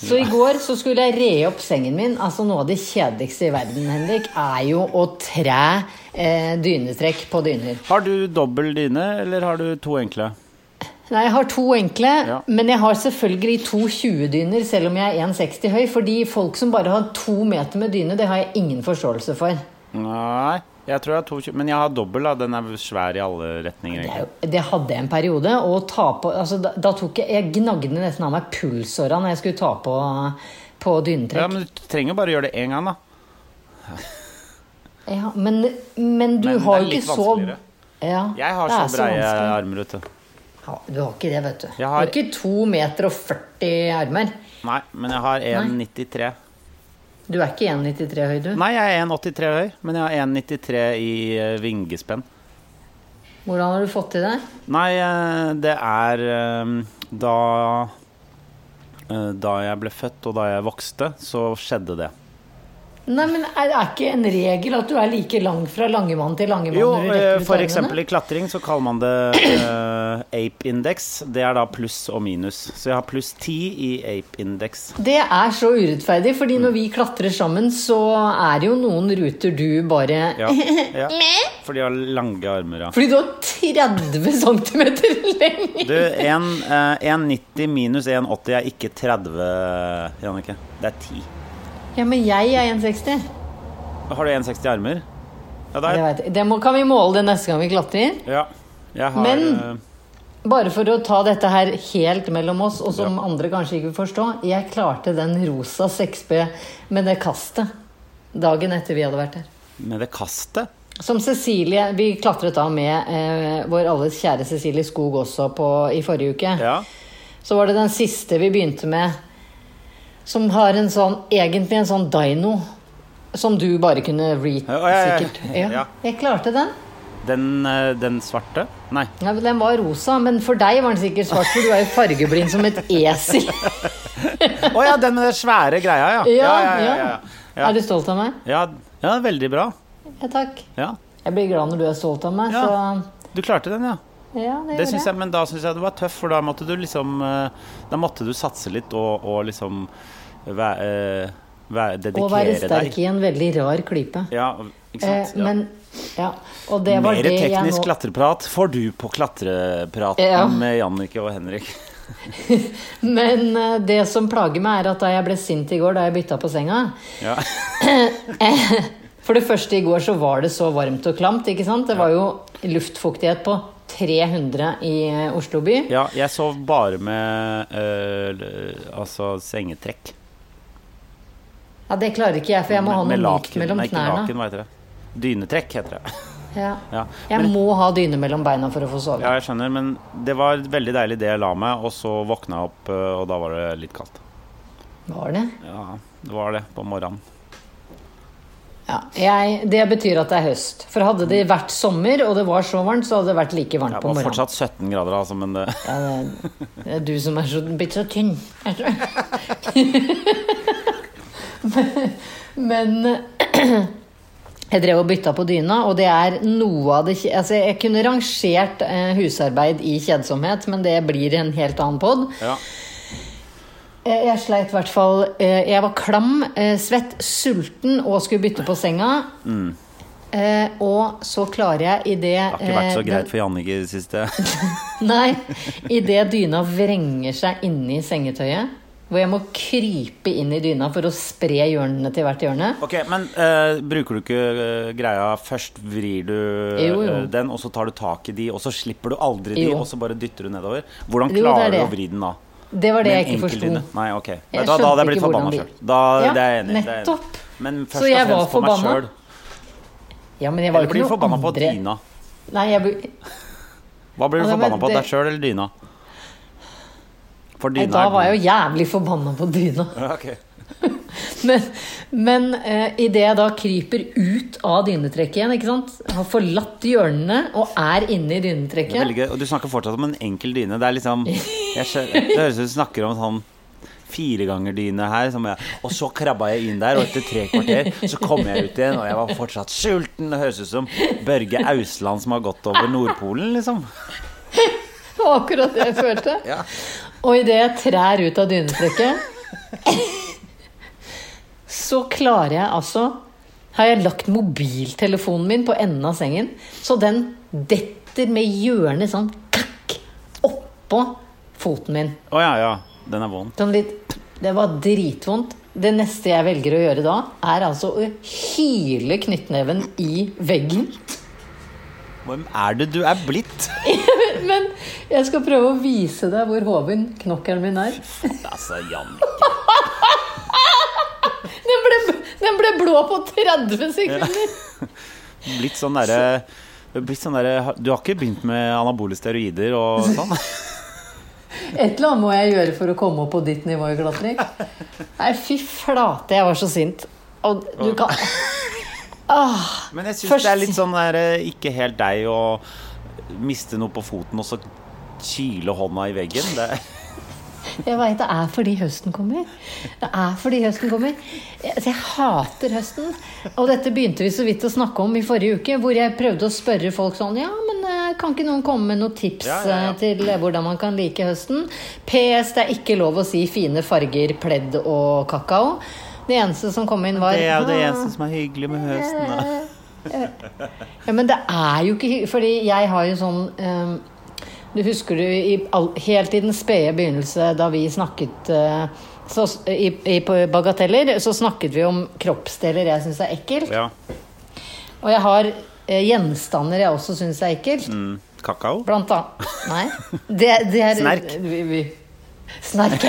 Så i går så skulle jeg re opp sengen min. Altså Noe av det kjedeligste i verden Henrik, er jo å tre eh, dynetrekk på dyner. Har du dobbel dyne, eller har du to enkle? Nei, Jeg har to enkle, Ja. men jeg har selvfølgelig to 20-dyner, selv om jeg er 1,60 høy. Fordi folk som bare har to meter med dyne, det har jeg ingen forståelse for. Nei, jeg tror jeg har to Men jeg har dobbel, da. Den er svær i alle retninger. Det, det hadde jeg en periode. Og ta på, altså, da, da tok jeg, jeg gnagde nesten av meg pulsåra når jeg skulle ta på, på Ja, men du trenger bare gjøre det én gang, da. Ja, men, men du Men har jo ikke så ja, Jeg har så breie armer, vet du. Ja, du har ikke det, vet du. Jeg Du har- har ikke 2 meter og 40 armer. Nei, men jeg har 1,93. Du er ikke 1,93 høy, du. Nei, jeg er 1,83 høy, men jeg har 1,93 i eh, vingespenn. Hvordan har du fått til det? Nei, eh, det er eh, da Da jeg ble født og da jeg vokste, så skjedde det. Nei, men Er det ikke en regel at du er like lang fra Langemann til Langemann? Jo, du eh, eksempel i klatring så kaller man det uh, ape-indeks. Det er da pluss og minus. Så jeg har pluss 10 i ape-indeks. Det er så urettferdig, fordi Mm. når vi klatrer sammen, så er det jo noen ruter du bare Ja, ja. Fordi har lange armer, ja. Fordi du har 30 cm lenger! Du, en, eh, 1,90 minus 1,80 er ikke 30, Jannicke. Det er 10. Ja, men jeg er 1,60. Har du 1,60 armer? Ja, Det, er det må, kan vi måle det neste gang vi klatrer. Ja. Jeg har Men- eh, Bare for å ta dette her helt mellom oss, og som andre kanskje ikke vil forstå. Jeg klarte den rosa 6B med det kastet dagen etter vi hadde vært der. med det kastet. Som Cecilie Vi klatret da med eh, vår alles kjære Cecilie Skog også på, i forrige uke. Ja. Så var det den siste vi begynte med, som har en sånn Egentlig en sånn dino. Som du bare kunne read, Ja, ja, ja, sikkert. jeg klarte den. Den, eh, den svarte? Nei. Ja, den var rosa, men for deg var den sikkert svart, for du er jo fargeblind som et esel. Å ja, den med den svære greia, ja. Ja, ja. Er du stolt av meg? Ja, ja, veldig bra. Ja, takk. Ja. Jeg blir glad når du er stolt av meg, Ja. så Du klarte den, ja. ja, det, Det synes jeg, men da syns jeg du var tøff, for da måtte du liksom eh, Da måtte du satse litt og, og liksom væ, dedikere deg. Å være sterk deg. i en veldig rar klype. Ja, ikke Eh, sant? Ja. men ja, og det var Mere det jeg teknisk nå klatreprat får du på Klatrepraten Ja. med Jannicke og Henrik. Men eh, det som plager meg, er at da jeg ble sint i går da jeg bytta på senga Ja. For det første i går så var det så varmt og klamt, ikke sant? Det var jo luftfuktighet på 300 i eh, Oslo by. ja, jeg sov bare med eh, altså sengetrekk. Ja, det klarer ikke jeg, for jeg må ha noe mykt mellom ikke knærne. laken, hva heter det? Dynetrekk heter det. Ja. Ja. Jeg Men- må ha dyne mellom beina for å få sove. Ja, jeg skjønner, men det var veldig deilig det jeg la meg, og så våkna jeg opp, øh, og da var det litt kaldt. Var det? Ja, det var det på morgenen. Ja, jeg, det betyr at det er høst. For hadde det vært sommer, og det var så varmt, så hadde det vært like varmt Det på var fortsatt 17 grader, altså, men det Ja, det, det er du som er så, blitt så tynn. Men jeg drev og bytta på dyna, og det er noe av det altså Jeg kunne rangert eh, husarbeid i kjedsomhet, men det blir en helt annen pod. Ja. Eh, Jeg sleit i hvert fall eh, Jeg var klam, eh, svett, sulten og skulle bytte på senga. Eh, og så klarer jeg i det Det har ikke vært så eh, greit for Jannicke i det siste. Nei, idet dyna vrenger seg inni sengetøyet, hvor jeg må krype inn i dyna for å spre hjørnene til hvert hjørne. Ok, Men uh, bruker du ikke uh, greia Først vrir du Jo, jo. den, og så tar du tak i de, og så slipper du aldri de, og så bare dytter du nedover? Hvordan Jo, er klarer du å vri den da? Det var det jeg ikke forsto. Nei, ok. Jeg da, da hadde jeg blitt forbanna sjøl. Ja, det er jeg enig i. Men først og fremst på meg sjøl. Ja, men jeg var Eller blir du forbanna på dyna? Nei, jeg. Hva blir du Ja, forbanna på? det- Deg sjøl eller dyna? Nei, da var jeg jo jævlig forbanna på dyna. Ja, ok. Men, men eh, idet jeg da kryper ut av dynetrekket igjen, ikke sant? har forlatt hjørnene og er inne i dynetrekket. Og du snakker fortsatt om en enkel dyne. Det er liksom jeg skjø- Det høres ut som du snakker om sånn fire ganger dyne her. Som jeg, og så krabba jeg inn der, og etter tre kvarter så kom jeg ut igjen, og jeg var fortsatt sulten. Det høres ut som Børge Ausland som har gått over Nordpolen, liksom. Det var akkurat det jeg følte. Ja. Og idet jeg trær ut av dynetrekket, så klarer jeg altså Har jeg lagt mobiltelefonen min på enden av sengen, så den detter med hjørnet sånn kakk oppå foten min. Å ja, ja. Den er vond. Sånn litt, det var dritvondt. Det neste jeg velger å gjøre da, er altså å hyle knyttneven i veggen. Hvem er det du er blitt? Men jeg skal prøve å vise deg hvor hoven knokkelen min er. Altså, Jan. Den ble, den ble blå på 30 sekunder! Blitt sånn derre sånn der, Du har ikke begynt med anabole steroider og sånn? Et eller annet må jeg gjøre for å komme opp på ditt nivå i klatring. Nei, fy flate, jeg var så sint. Og du kan ah, Men jeg syns Først- det er litt sånn der, eh, ikke helt deg å miste noe på foten og så kyle hånda i veggen. Det, Jeg veit det er fordi høsten kommer. Det er fordi høsten kommer. Jeg, altså, jeg hater høsten. Og dette begynte vi så vidt å snakke om i forrige uke, hvor jeg prøvde å spørre folk sånn Ja, men eh, kan ikke noen komme med noen tips Ja, ja, ja. eh, til hvordan man kan like høsten? PS, det er ikke lov å si fine farger, pledd og kakao. Det eneste som kom inn, var det er jo det «Ah, eneste som er hyggelig med høsten. Da. Ja, men det er jo ikke hyggelig Fordi jeg har jo sånn um, Du husker du i, all, helt i den spede begynnelse da vi snakket uh, så, i, i, på Bagateller, så snakket vi om kroppsdeler jeg syns er ekkelt. Ja. Og jeg har eh, gjenstander jeg også syns er ekkelt. Mm, kakao? Blant annet Nei. Det, det er, Snerk. Vi, vi, snerk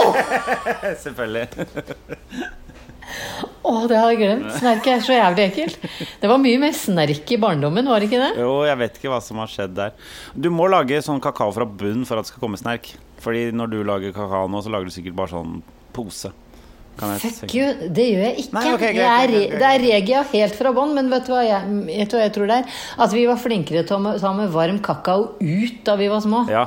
Oh! Selvfølgelig. Å, det har jeg glemt. Snerk er så jævlig ekkelt. Det var mye mer snerk i barndommen, var det ikke det? Jo, jeg vet ikke hva som har skjedd der. Du må lage sånn kakao fra bunn for at det skal komme snerk. Fordi når du lager kakao nå, så lager du sikkert bare sånn pose. Fuck you, det gjør jeg ikke. Nei, okay, greit, jeg er, greit, greit. Det er regia helt fra bånn, men vet du, jeg, vet du hva jeg tror det er? At vi var flinkere til å ta med varm kakao ut da vi var små. Ja.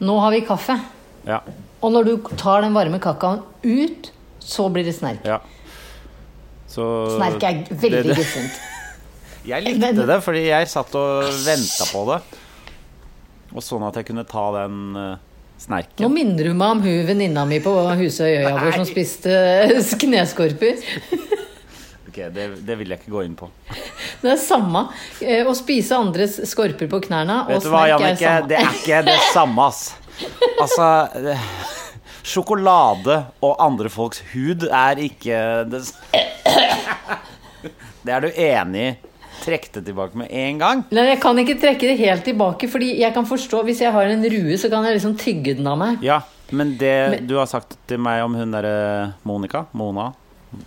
Nå har vi kaffe. Ja. Og når du tar den varme kakaoen ut, så blir det snerk. ja. Så Snerk er veldig guffent. Jeg likte Men- det fordi jeg satt og venta på det. Og sånn at jeg kunne ta den uh, Nå snerken. minner du meg om hun venninna mi på Husøy Øya vår som spiste kneskorper. Ok, det, det vil jeg ikke gå inn på. Det er samme. eh, Å spise andres skorper på knærne og Vet du hva, snerk er Jannicke? samme. Det er ikke det samme, ass. Altså Sjokolade og andre folks hud er ikke det Det er du enig i? Trekk det tilbake med en gang. Nei, jeg kan ikke trekke det helt tilbake, fordi jeg kan forstå Hvis jeg har en rue, så kan jeg liksom tygge den av meg. Ja, men det Men- du har sagt til meg om hun derre Monica, Mona,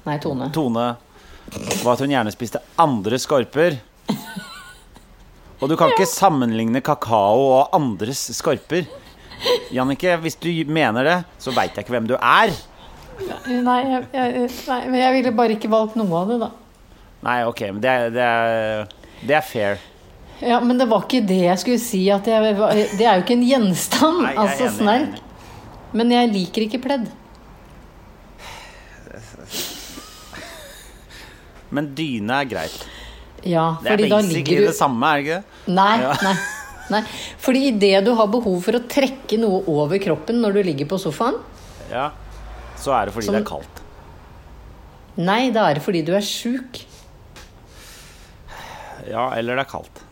Nei, Tone. Tone, var at hun gjerne spiste andre skorper. Og du kan ikke sammenligne kakao og andres skorper. Jannicke, hvis du mener det, så veit jeg ikke hvem du er. Nei, jeg, jeg, nei, men jeg ville bare ikke valgt noe av det, da. Nei, ok, men det det er, det er fair. Ja, Men det var ikke det jeg skulle si. At jeg, det er jo ikke en gjenstand. Nei, altså snerk. Men jeg liker ikke pledd. Men dyne er greit. Ja, fordi da ligger du det er basically det samme, er det ikke det? Nei, Ja. nei. Nei. Fordi idet du har behov for å trekke noe over kroppen når du ligger på sofaen Ja. Så er det fordi Som- det er kaldt. Nei, da er det fordi du er sjuk. Ja, eller det er kaldt.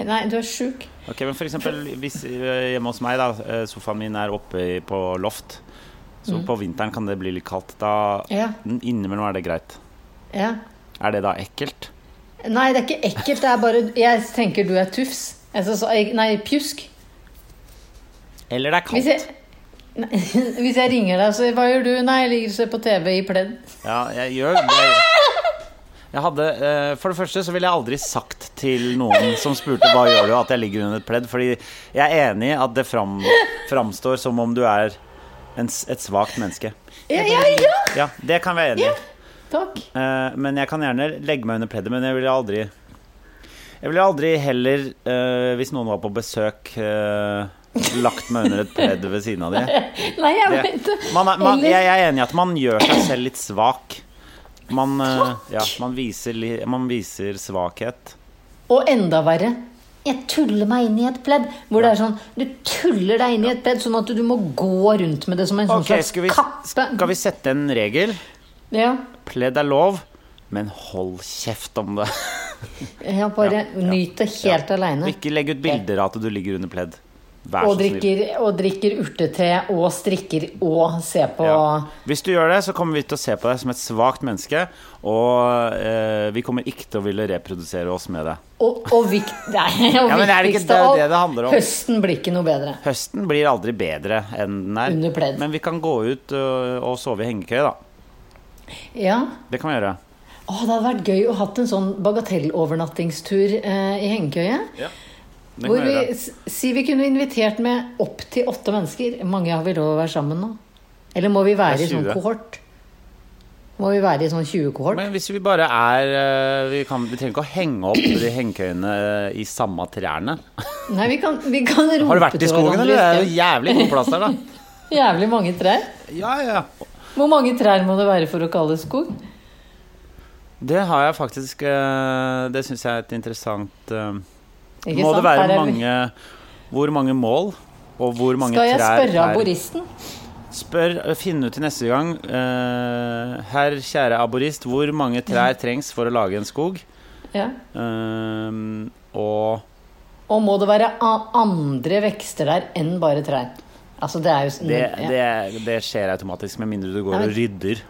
Nei, du er sjuk. Ok, men for eksempel hvis eh, hjemme hos meg da, eh, sofaen min er oppe på loft, så på vinteren kan det bli litt kaldt. Da Mm. Ja. innimellom er det greit. Ja. Er det da ekkelt? Nei, det er ikke ekkelt. Det er bare Jeg tenker du er tufs. Altså, så, nei, pjusk. Eller det er Hvis jeg, nei, hvis jeg ringer deg, så hva gjør du? Nei, jeg ligger og ser på TV i pledd. Ja, jeg gjør det. Jeg hadde, eh, for det første så ville jeg aldri sagt til noen som spurte hva gjør du, at jeg ligger under et pledd. Fordi jeg er enig i at det fram, framstår som om du er en, et svakt menneske. Ja, ja, ja! Ja, det kan vi være enig i. Takk. Eh, men jeg kan gjerne legge meg under pleddet, men jeg ville aldri Jeg ville aldri heller, uh, hvis noen var på besøk uh, lagt meg under et pledd ved siden av de. Nei, jeg Det, vet man, er- man, jeg, jeg er enig i at man gjør seg selv litt svak. Man, uh, ja, man, viser, man viser svakhet. Og enda verre jeg tuller meg inn i et pledd. Hvor det er sånn Du tuller deg inn i et pledd sånn at du må gå rundt med det som en sånn okay, slags kappe. skal vi sette en regel? Ja, Pledd er lov, men hold kjeft om det. ja, bare nyt det helt ja. aleine. ikke legg ut bilder av at du ligger under pledd. Vær Og så snill. drikker, og drikker urtete og strikker og ser på Ja. Hvis du gjør det, så kommer vi til å se på deg som et svakt menneske. Og eh, vi kommer ikke til å ville reprodusere oss med det. Og, og, vik nei, og Ja, men er det ikke det det det handler om? høsten blir ikke noe bedre. Høsten blir aldri bedre enn den er. Men vi kan gå ut og, og sove i hengekøye, da. Ja. Det kan vi gjøre. Å, det hadde vært gøy å hatt en sånn bagatellovernattingstur eh, i hengekøye. Kan Hvor vi sier si vi kunne invitert med opptil åtte mennesker. Mange har vi lov å være sammen nå? Eller må vi være i sånn kohort? Må vi være i sånn 20-kohort? Men hvis vi bare er øh, vi, kan, vi trenger ikke å henge opp de hengekøyene i samme trærne. Nei, vi kan, vi kan rope Har du vært i skogen, eller? Det er jo jævlig god plass der, da. Jævlig mange trær. Ja, ja. Hvor mange trær må det være for å kalle det skog? Det har jeg faktisk øh, Det syns jeg er et interessant øh, Ikke Må sant? det være mange Hvor mange mål? Og hvor mange trær Skal jeg spørre aboristen? Spør, finn ut til neste gang Uh, Herr kjære aborist, hvor mange trær trengs for å lage en skog? Ja. Uh, og Og må det være andre vekster der enn bare trær? Altså, det jo det, ja. det, det skjer automatisk, med mindre du går og rydder.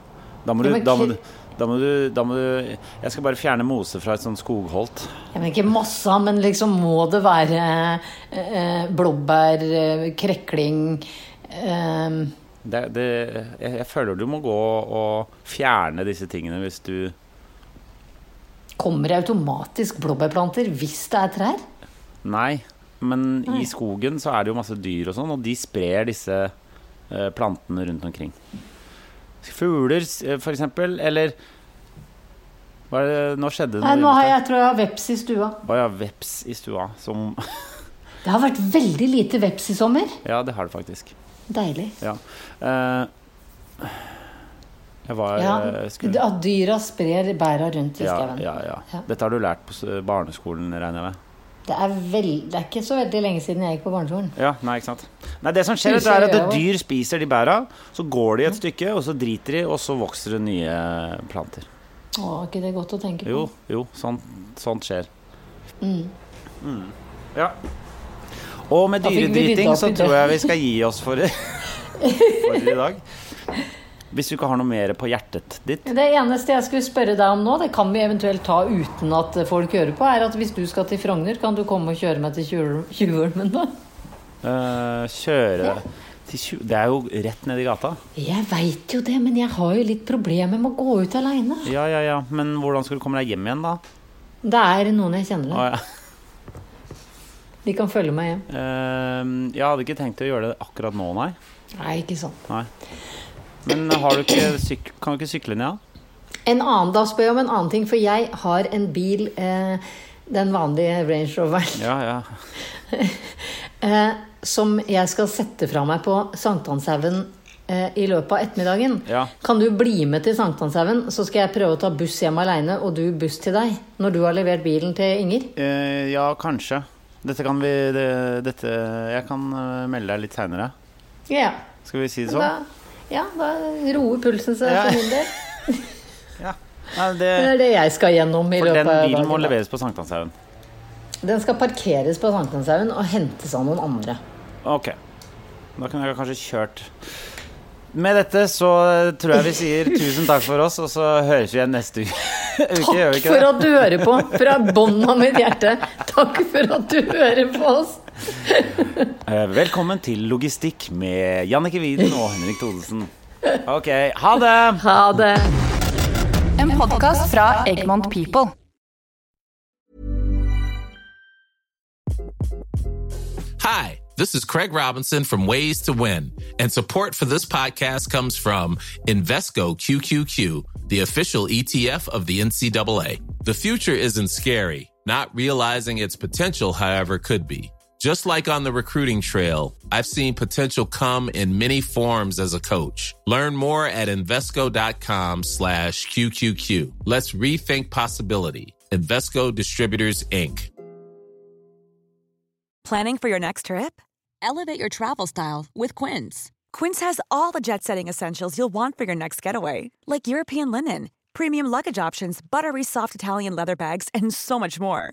Da må du, da må du da må, du, da må du Jeg skal bare fjerne mose fra et sånt skogholt. Ja, men ikke masse, men liksom må det være eh, blåbær, eh, krekling eh, Det, det, jeg, jeg føler du må gå og fjerne disse tingene hvis du Kommer det automatisk blåbærplanter hvis det er trær? Nei. Men i skogen så er det jo masse dyr og sånn, og de sprer disse eh, plantene rundt omkring. Fugler, eh, for eksempel, eller hva er det, Nå skjedde det Nei, nå har jeg, jeg, tror jeg har veps i stua. Å ja, veps i stua. Som Det har vært veldig lite veps i sommer. Ja, det har det faktisk. Deilig. Ja. Eh, jeg var Ja, eh, At dyra sprer bæra rundt i skauen. ja, ja. Ja. Dette har du lært på barneskolen, regner jeg med? Det, er veld, det er ikke så veldig lenge siden jeg gikk på barneskolen. Ja, nei, ikke sant. Nei, det som skjer det er at dyr spiser de bæra Så går de et stykke, og så driter de Og så vokser det nye planter. Å, er ikke det godt å tenke på? Jo, jo, sånt, sånt skjer. Mm. Ja. Og med dyredriting så tror jeg vi skal gi oss for, for i dag Hvis du ikke har noe mer på hjertet ditt Det eneste jeg skulle spørre deg om nå, det kan vi eventuelt ta uten at folk hører på, er at hvis du skal til Frogner, kan du komme og kjøre meg til Tjuvholmen da? Uh, Kjøre til tju- Det er jo rett ned i gata Jeg veit jo det, men jeg har jo litt problemer med å gå ut aleine. Ja, ja, ja Men hvordan skal du komme deg hjem igjen da? Det er noen jeg kjenner. Oh, ja. De kan følge meg hjem. Uh, Jeg hadde ikke tenkt å gjøre det akkurat nå, nei Nei, ikke sånn. Nei. Men har du ikke kan du ikke sykle ned, da? En annen, da spør jeg om en annen ting, for jeg har en bil, eh, den vanlige Range Roveren, Ja, ja. eh, som jeg skal sette fra meg på Sankthanshaugen eh, i løpet av ettermiddagen. Ja. Kan du bli med til Sankthanshaugen, så skal jeg prøve å ta buss hjem aleine, og du buss til deg, når du har levert bilen til Inger? Eh, ja, kanskje. Dette kan vi det, Dette Jeg kan eh, melde deg litt seinere. Ja. Skal vi si det Da, sånn? Ja, da roer pulsen seg Ja. for min del. Ja. Nei, det, Det er det jeg skal gjennom i for løpet den bilen må da. leveres på Sankthanshaugen. Den skal parkeres på Sankthanshaugen og hentes av noen andre. Ok. Da kunne jeg kanskje kjørt Med dette så tror jeg vi sier tusen takk for oss, og så høres vi igjen neste uke. Takk for at du hører på, fra bunnen av mitt hjerte. Takk for at du hører på oss. Eh, Velkommen til Logistikk med Jannike Widen og Henrik Thodesen. Ok, ha det! Ha det. En podkast fra Egmont People. Hi, this is Craig Robinson from Ways to Win, and support for this podcast comes from Invesco QQQ, the official ETF of the NCAA. The future isn't scary, not realizing its potential, however, could be. Just like on the recruiting trail, I've seen potential come in many forms as a coach. Learn more at Invesco.com slash QQQ. Let's rethink possibility. Investco Distributors, Inc. Planning for your next trip? Elevate your travel style with Quince. Quince has all the jet setting essentials you'll want for your next getaway, like European linen, premium luggage options, buttery soft Italian leather bags, and so much more.